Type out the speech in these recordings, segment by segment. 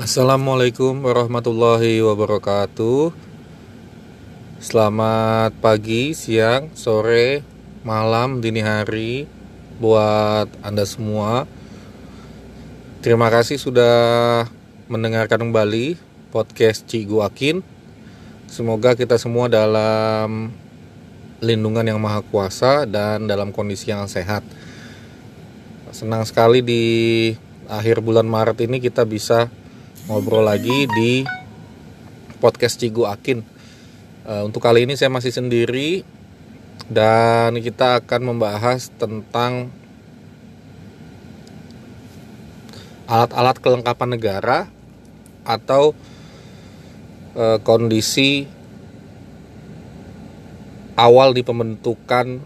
Assalamualaikum warahmatullahi wabarakatuh. Selamat pagi, siang, sore, malam, dini hari buat Anda semua. Terima kasih sudah mendengarkan kembali podcast Cigu Akin. Semoga kita semua dalam lindungan yang maha kuasa dan dalam kondisi yang sehat. Senang sekali di akhir bulan Maret ini kita bisa ngobrol lagi di podcast Cigu Akin. Uh, untuk kali ini saya masih sendiri dan kita akan membahas tentang alat-alat kelengkapan negara atau uh, kondisi awal di pembentukan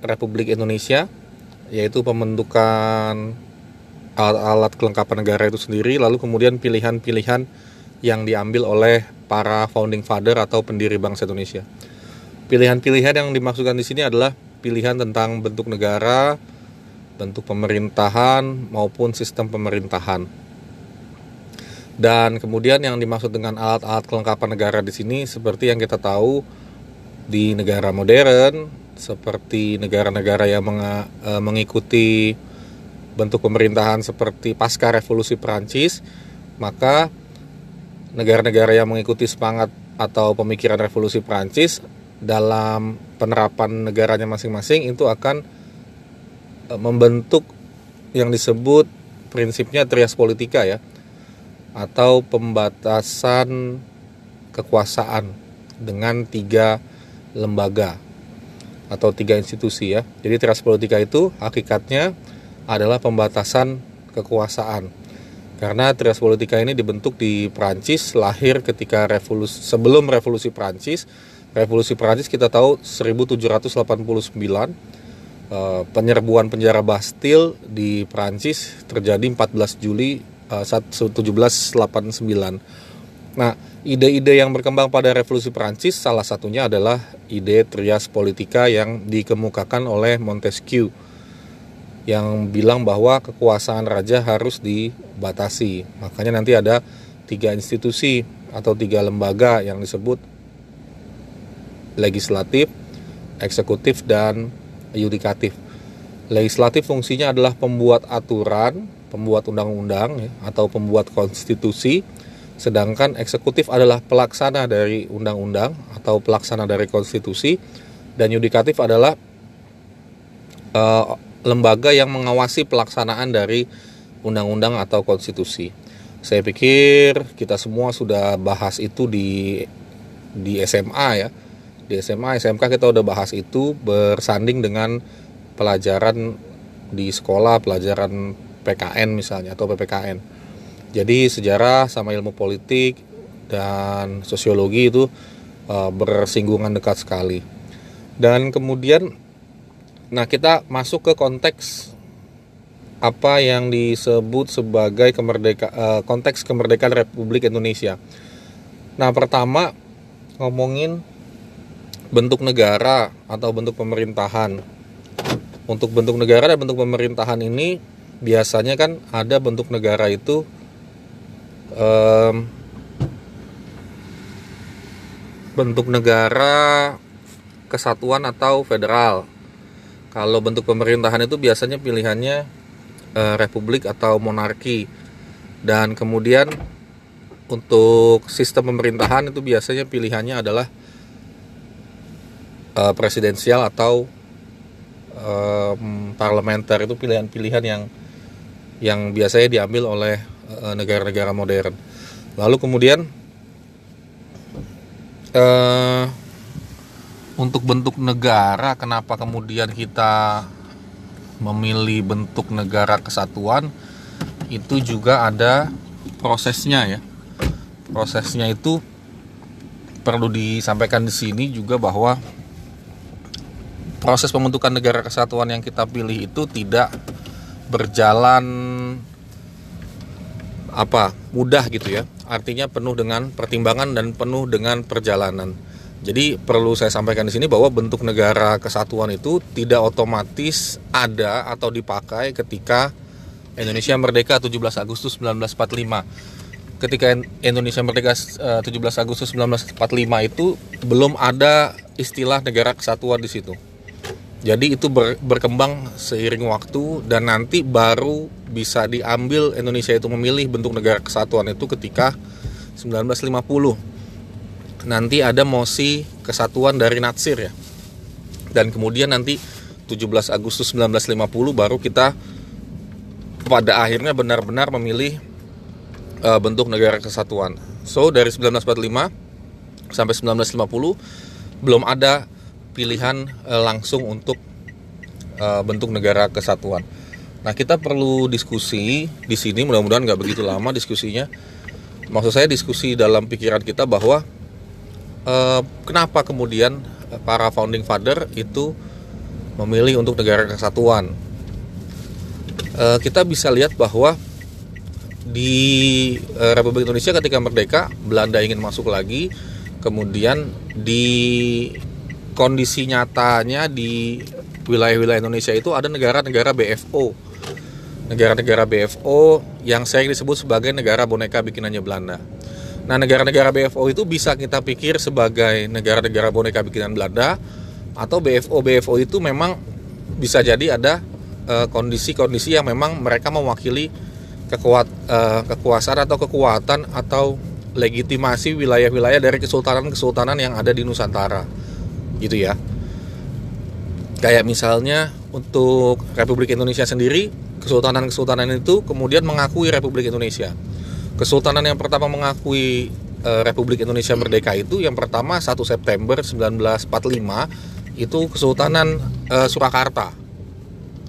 Republik Indonesia yaitu pembentukan alat-alat kelengkapan negara itu sendiri, lalu kemudian pilihan-pilihan yang diambil oleh para founding father atau pendiri bangsa Indonesia. Pilihan-pilihan yang dimaksudkan di sini adalah pilihan tentang bentuk negara, bentuk pemerintahan maupun sistem pemerintahan. Dan kemudian yang dimaksud dengan alat-alat kelengkapan negara di sini seperti yang kita tahu di negara modern, seperti negara-negara yang eh, mengikuti bentuk pemerintahan seperti pasca revolusi Perancis, maka negara-negara yang mengikuti semangat atau pemikiran revolusi Perancis dalam penerapan negaranya masing-masing itu akan e, membentuk yang disebut prinsipnya trias politika ya atau pembatasan kekuasaan dengan tiga lembaga atau tiga institusi ya. Jadi trias politika itu hakikatnya adalah pembatasan kekuasaan. Karena trias politika ini dibentuk di Prancis, lahir ketika revolusi sebelum revolusi Prancis. Revolusi Prancis kita tahu 1789 eh, penyerbuan penjara Bastille di Prancis terjadi 14 Juli 1789. Eh, nah, ide-ide yang berkembang pada revolusi Prancis salah satunya adalah ide trias politika yang dikemukakan oleh Montesquieu yang bilang bahwa kekuasaan raja harus dibatasi. Makanya nanti ada tiga institusi atau tiga lembaga yang disebut legislatif, eksekutif, dan yudikatif. Legislatif fungsinya adalah pembuat aturan, pembuat undang-undang ya, atau pembuat konstitusi, sedangkan eksekutif adalah pelaksana dari undang-undang atau pelaksana dari konstitusi, dan yudikatif adalah uh, lembaga yang mengawasi pelaksanaan dari undang-undang atau konstitusi. Saya pikir kita semua sudah bahas itu di di SMA ya. Di SMA, SMK kita udah bahas itu bersanding dengan pelajaran di sekolah, pelajaran PKN misalnya atau PPKN. Jadi sejarah sama ilmu politik dan sosiologi itu uh, bersinggungan dekat sekali. Dan kemudian Nah, kita masuk ke konteks apa yang disebut sebagai kemerdeka uh, konteks kemerdekaan Republik Indonesia. Nah, pertama ngomongin bentuk negara atau bentuk pemerintahan. Untuk bentuk negara dan bentuk pemerintahan ini biasanya kan ada bentuk negara itu um, bentuk negara kesatuan atau federal kalau bentuk pemerintahan itu biasanya pilihannya eh, republik atau monarki. Dan kemudian untuk sistem pemerintahan itu biasanya pilihannya adalah eh, presidensial atau eh, parlementer itu pilihan-pilihan yang yang biasanya diambil oleh eh, negara-negara modern. Lalu kemudian eh, untuk bentuk negara kenapa kemudian kita memilih bentuk negara kesatuan itu juga ada prosesnya ya. Prosesnya itu perlu disampaikan di sini juga bahwa proses pembentukan negara kesatuan yang kita pilih itu tidak berjalan apa mudah gitu ya. Artinya penuh dengan pertimbangan dan penuh dengan perjalanan jadi perlu saya sampaikan di sini bahwa bentuk negara kesatuan itu tidak otomatis ada atau dipakai ketika Indonesia merdeka 17 Agustus 1945. ketika Indonesia merdeka 17 Agustus 1945 itu belum ada istilah negara kesatuan di situ. Jadi itu ber, berkembang seiring waktu dan nanti baru bisa diambil Indonesia itu memilih bentuk negara kesatuan itu ketika 1950. Nanti ada mosi kesatuan dari Natsir ya. Dan kemudian nanti 17 Agustus 1950 baru kita pada akhirnya benar-benar memilih uh, bentuk negara kesatuan. So dari 1945 sampai 1950 belum ada pilihan uh, langsung untuk uh, bentuk negara kesatuan. Nah kita perlu diskusi di sini mudah-mudahan nggak begitu lama diskusinya. Maksud saya diskusi dalam pikiran kita bahwa uh, kenapa kemudian para founding father itu memilih untuk negara kesatuan. Uh, kita bisa lihat bahwa di uh, Republik Indonesia ketika merdeka Belanda ingin masuk lagi kemudian di kondisi nyatanya di wilayah-wilayah Indonesia itu ada negara-negara BFO negara-negara BFO yang sering disebut sebagai negara boneka bikinannya Belanda nah negara-negara BFO itu bisa kita pikir sebagai negara-negara boneka bikinan Belanda atau BFO BFO itu memang bisa jadi ada eh, kondisi-kondisi uh, yang memang mereka mewakili kekuat uh, kekuasaan atau kekuatan atau legitimasi wilayah-wilayah dari kesultanan-kesultanan yang ada di Nusantara. Gitu ya. Kayak misalnya untuk Republik Indonesia sendiri kesultanan-kesultanan itu kemudian mengakui Republik Indonesia kesultanan yang pertama mengakui uh, Republik Indonesia merdeka itu yang pertama 1 September 1945 itu Kesultanan uh, Surakarta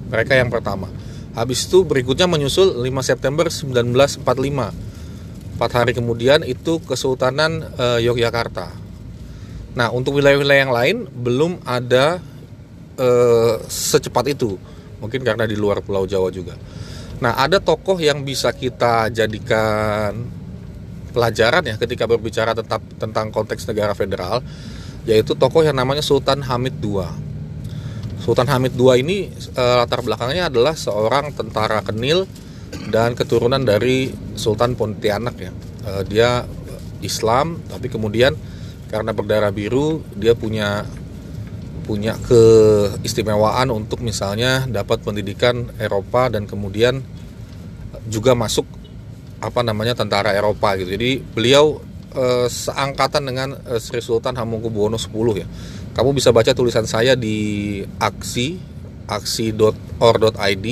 mereka yang pertama Habis itu berikutnya menyusul 5 September 1945. Empat hari kemudian itu Kesultanan e, Yogyakarta. Nah untuk wilayah-wilayah yang lain belum ada secepat itu. Mungkin karena di luar Pulau Jawa juga. Nah ada tokoh yang bisa kita jadikan pelajaran ya ketika berbicara tentang tentang konteks negara federal, yaitu tokoh yang namanya Sultan Hamid II. Sultan Hamid II ini e, latar belakangnya adalah seorang tentara kenil dan keturunan dari Sultan Pontianak ya. E, dia Islam tapi kemudian karena berdarah biru dia punya punya keistimewaan untuk misalnya dapat pendidikan Eropa dan kemudian juga masuk apa namanya tentara Eropa gitu. Jadi beliau e, seangkatan dengan e, Sri Sultan Hamengkubuwono X ya kamu bisa baca tulisan saya di aksi aksi.or.id.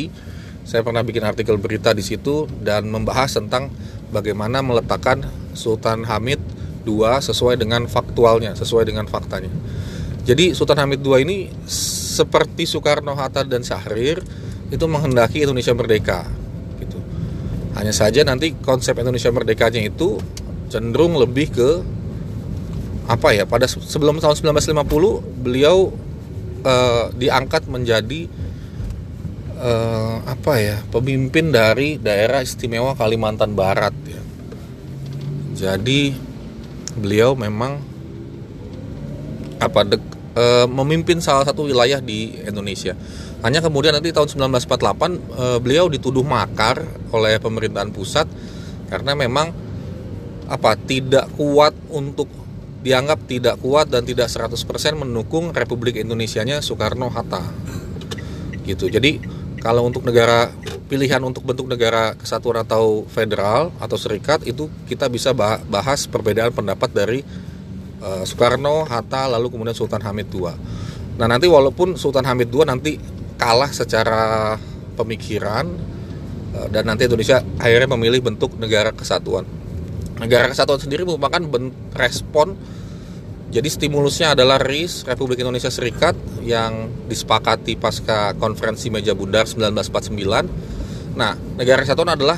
Saya pernah bikin artikel berita di situ dan membahas tentang bagaimana meletakkan Sultan Hamid II sesuai dengan faktualnya, sesuai dengan faktanya. Jadi Sultan Hamid II ini seperti Soekarno Hatta dan Syahrir itu menghendaki Indonesia merdeka gitu. Hanya saja nanti konsep Indonesia merdekanya itu cenderung lebih ke apa ya pada sebelum tahun 1950 beliau uh, diangkat menjadi uh, apa ya pemimpin dari daerah istimewa Kalimantan Barat ya. Jadi beliau memang apa de, uh, memimpin salah satu wilayah di Indonesia. Hanya kemudian nanti tahun 1948 uh, beliau dituduh makar oleh pemerintahan pusat karena memang apa tidak kuat untuk dianggap tidak kuat dan tidak 100% mendukung Republik Indonesianya Soekarno Hatta. Gitu. Jadi kalau untuk negara pilihan untuk bentuk negara kesatuan atau federal atau serikat itu kita bisa bahas perbedaan pendapat dari uh, Soekarno, Hatta lalu kemudian Sultan Hamid II. Nah, nanti walaupun Sultan Hamid II nanti kalah secara pemikiran uh, dan nanti Indonesia akhirnya memilih bentuk negara kesatuan negara kesatuan sendiri merupakan respon jadi stimulusnya adalah RIS Republik Indonesia Serikat yang disepakati pasca konferensi meja bundar 1949. Nah, negara kesatuan adalah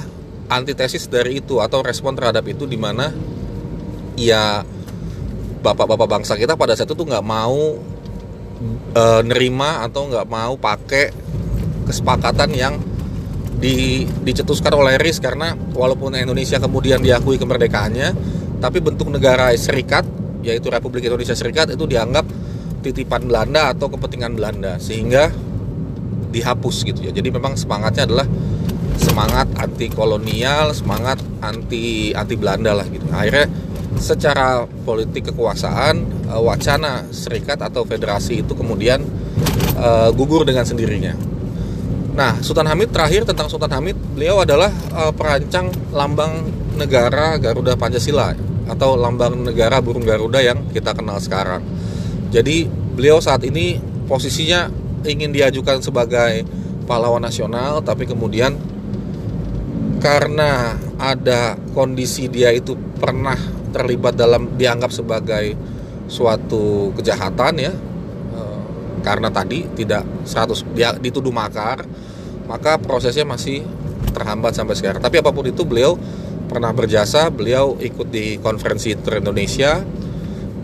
antitesis dari itu atau respon terhadap itu di mana ya bapak-bapak bangsa kita pada saat itu nggak mau e, nerima atau nggak mau pakai kesepakatan yang di, dicetuskan oleh RIS karena walaupun Indonesia kemudian diakui kemerdekaannya tapi bentuk negara serikat yaitu Republik Indonesia Serikat itu dianggap titipan Belanda atau kepentingan Belanda. Sehingga dihapus gitu ya. Jadi memang semangatnya adalah semangat anti kolonial semangat anti anti Belanda lah gitu. Akhirnya secara politik kekuasaan uh, wacana serikat atau federasi itu kemudian uh, gugur dengan sendirinya. Nah Sultan Hamid terakhir tentang Sultan Hamid beliau adalah uh, perancang lambang negara Garuda Pancasila atau lambang negara burung Garuda yang kita kenal sekarang. Jadi beliau saat ini posisinya ingin diajukan sebagai pahlawan nasional tapi kemudian karena ada kondisi dia itu pernah terlibat dalam dianggap sebagai suatu kejahatan ya. Eh, karena tadi tidak 100 dia dituduh makar maka prosesnya masih terhambat sampai sekarang. Tapi apa pun itu beliau pernah berjasa beliau ikut di konferensi Indonesia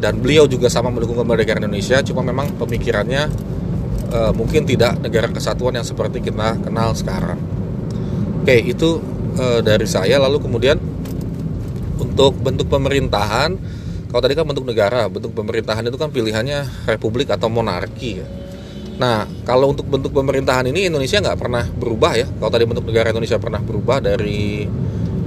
dan beliau juga sama mendukung kemerdekaan Indonesia cuma memang pemikirannya e, mungkin tidak negara kesatuan yang seperti kita kenal sekarang. Oke itu e, dari saya. Lalu kemudian untuk bentuk pemerintahan kalau tadi kan bentuk negara bentuk pemerintahan itu kan pilihannya republik atau monarki ya nah kalau untuk bentuk pemerintahan ini Indonesia nggak pernah berubah ya kalau tadi bentuk negara Indonesia pernah berubah dari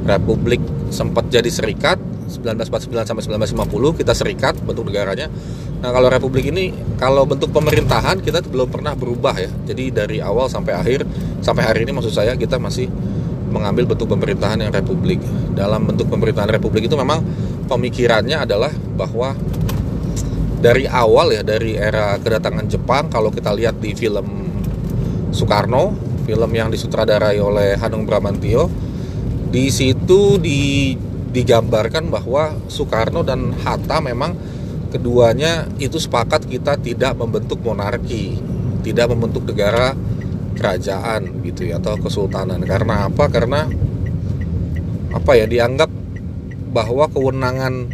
republik sempat jadi serikat 1949 sampai 1950 kita serikat bentuk negaranya. Nah kalau republik ini kalau bentuk pemerintahan kita belum pernah berubah ya. Jadi dari awal sampai akhir sampai hari ini maksud saya kita masih mengambil bentuk pemerintahan yang republik. Dalam bentuk pemerintahan republik itu memang pemikirannya adalah bahwa dari awal ya dari era kedatangan Jepang kalau kita lihat di film Soekarno, film yang disutradarai oleh Hanung Bramantio, di situ di digambarkan bahwa Soekarno dan Hatta memang keduanya itu sepakat kita tidak membentuk monarki, tidak membentuk negara kerajaan gitu ya atau kesultanan. Karena apa? Karena apa ya dianggap bahwa kewenangan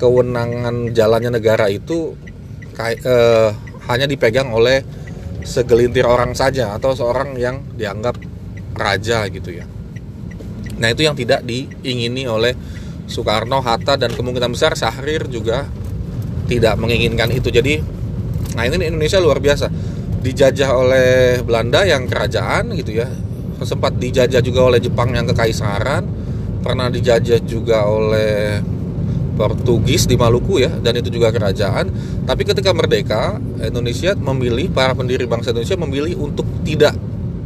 kewenangan jalannya negara itu eh, hanya dipegang oleh segelintir orang saja atau seorang yang dianggap raja gitu ya. Nah itu yang tidak diingini oleh Soekarno Hatta dan kemungkinan besar Syahrir juga tidak menginginkan itu. Jadi nah ini Indonesia luar biasa dijajah oleh Belanda yang kerajaan gitu ya. Sempat dijajah juga oleh Jepang yang kekaisaran. Pernah dijajah juga oleh Portugis di Maluku ya dan itu juga kerajaan. Tapi ketika merdeka Indonesia memilih para pendiri bangsa Indonesia memilih untuk tidak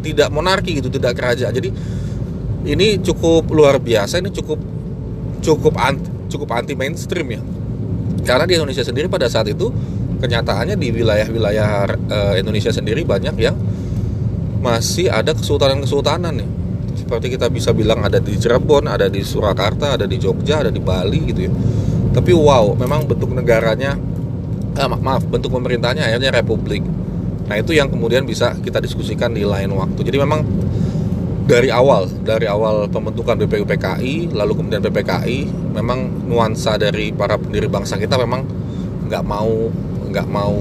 tidak monarki gitu tidak kerajaan. Jadi ini cukup luar biasa ini cukup cukup anti, cukup anti mainstream ya. Karena di Indonesia sendiri pada saat itu kenyataannya di wilayah-wilayah uh, Indonesia sendiri banyak yang masih ada kesultanan-kesultanan nih seperti kita bisa bilang ada di Cirebon, ada di Surakarta, ada di Jogja, ada di Bali gitu ya. Tapi wow, memang bentuk negaranya, eh, maaf, bentuk pemerintahnya akhirnya republik. Nah itu yang kemudian bisa kita diskusikan di lain waktu. Jadi memang dari awal, dari awal pembentukan BPUPKI, lalu kemudian PPKI, memang nuansa dari para pendiri bangsa kita memang nggak mau nggak mau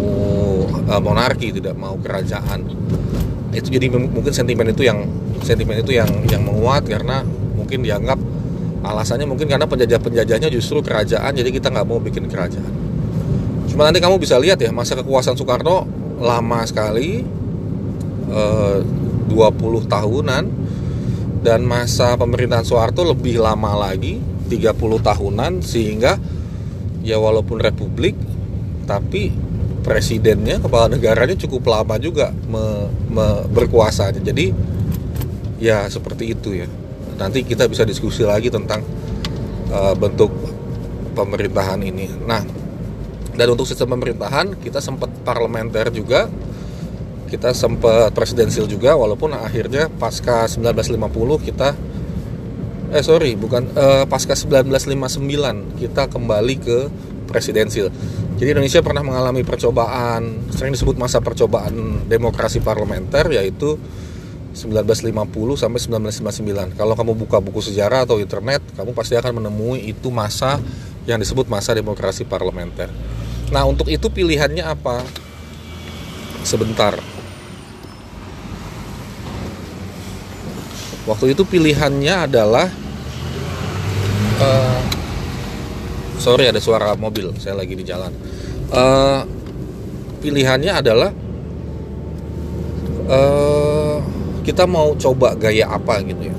uh, monarki tidak mau kerajaan. Itu jadi mungkin sentimen itu yang sentimen itu yang yang menguat karena mungkin dianggap alasannya mungkin karena penjajah penjajahnya justru kerajaan jadi kita nggak mau bikin kerajaan. Cuma nanti kamu bisa lihat ya masa kekuasaan Soekarno lama sekali eh, 20 tahunan dan masa pemerintahan Soeharto lebih lama lagi 30 tahunan sehingga ya walaupun republik tapi presidennya kepala negaranya cukup lama juga me, me, berkuasanya. Jadi ya seperti itu ya. Nanti kita bisa diskusi lagi tentang uh, bentuk pemerintahan ini. Nah dan untuk sistem pemerintahan kita sempat parlementer juga. Kita sempat presidensial juga walaupun akhirnya pasca 1950 kita eh sorry bukan uh, pasca 1959 kita kembali ke presidensil jadi Indonesia pernah mengalami percobaan, sering disebut masa percobaan demokrasi parlementer yaitu 1950 sampai 1959. Kalau kamu buka buku sejarah atau internet, kamu pasti akan menemui itu masa yang disebut masa demokrasi parlementer. Nah, untuk itu pilihannya apa? Sebentar. Waktu itu pilihannya adalah uh, sorry ada suara mobil saya lagi di jalan. Uh, pilihannya adalah uh, kita mau coba gaya apa gitu ya.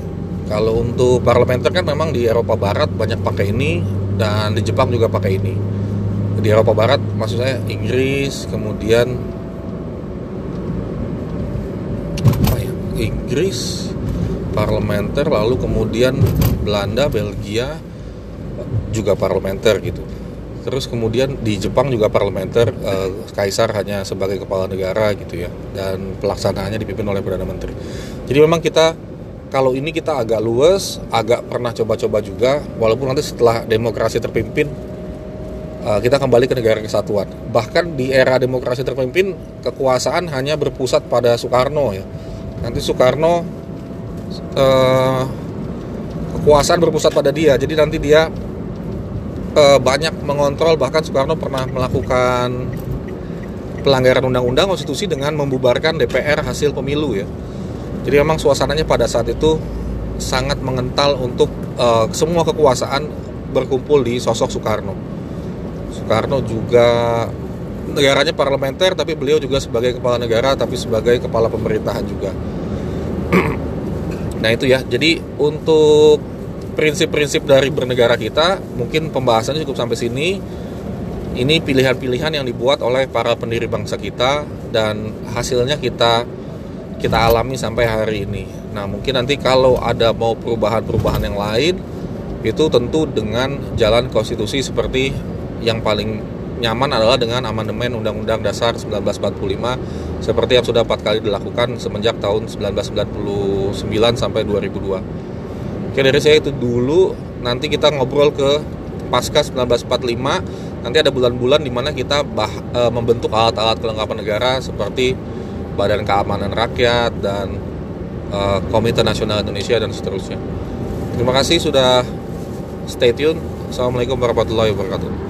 Kalau untuk parlementer kan memang di Eropa Barat banyak pakai ini dan di Jepang juga pakai ini. Di Eropa Barat maksud saya Inggris kemudian ya Inggris parlementer lalu kemudian Belanda Belgia juga parlementer gitu. Terus kemudian di Jepang juga parlementer uh, kaisar hanya sebagai kepala negara gitu ya dan pelaksanaannya dipimpin oleh perdana menteri. Jadi memang kita kalau ini kita agak luas agak pernah coba-coba juga walaupun nanti setelah demokrasi terpimpin uh, kita kembali ke negara kesatuan. Bahkan di era demokrasi terpimpin kekuasaan hanya berpusat pada Soekarno ya. Nanti Soekarno uh, kekuasaan berpusat pada dia. Jadi nanti dia uh, banyak mengontrol bahkan Soekarno pernah melakukan pelanggaran undang-undang konstitusi dengan membubarkan DPR hasil pemilu ya. Jadi memang suasananya pada saat itu sangat mengental untuk uh, semua kekuasaan berkumpul di sosok Soekarno. Soekarno juga negaranya parlementer tapi beliau juga sebagai kepala negara tapi sebagai kepala pemerintahan juga. nah itu ya. Jadi untuk prinsip-prinsip dari bernegara kita mungkin pembahasannya cukup sampai sini ini pilihan-pilihan yang dibuat oleh para pendiri bangsa kita dan hasilnya kita kita alami sampai hari ini nah mungkin nanti kalau ada mau perubahan-perubahan yang lain itu tentu dengan jalan konstitusi seperti yang paling nyaman adalah dengan amandemen Undang-Undang Dasar 1945 seperti yang sudah empat kali dilakukan semenjak tahun 1999 sampai 2002. Oke dari saya itu dulu nanti kita ngobrol ke pasca 1945 nanti ada bulan-bulan di mana kita bah, e, membentuk alat-alat kelengkapan negara seperti Badan Keamanan Rakyat dan e, Komite Nasional Indonesia dan seterusnya. Terima kasih sudah stay tune. Assalamualaikum warahmatullahi wabarakatuh.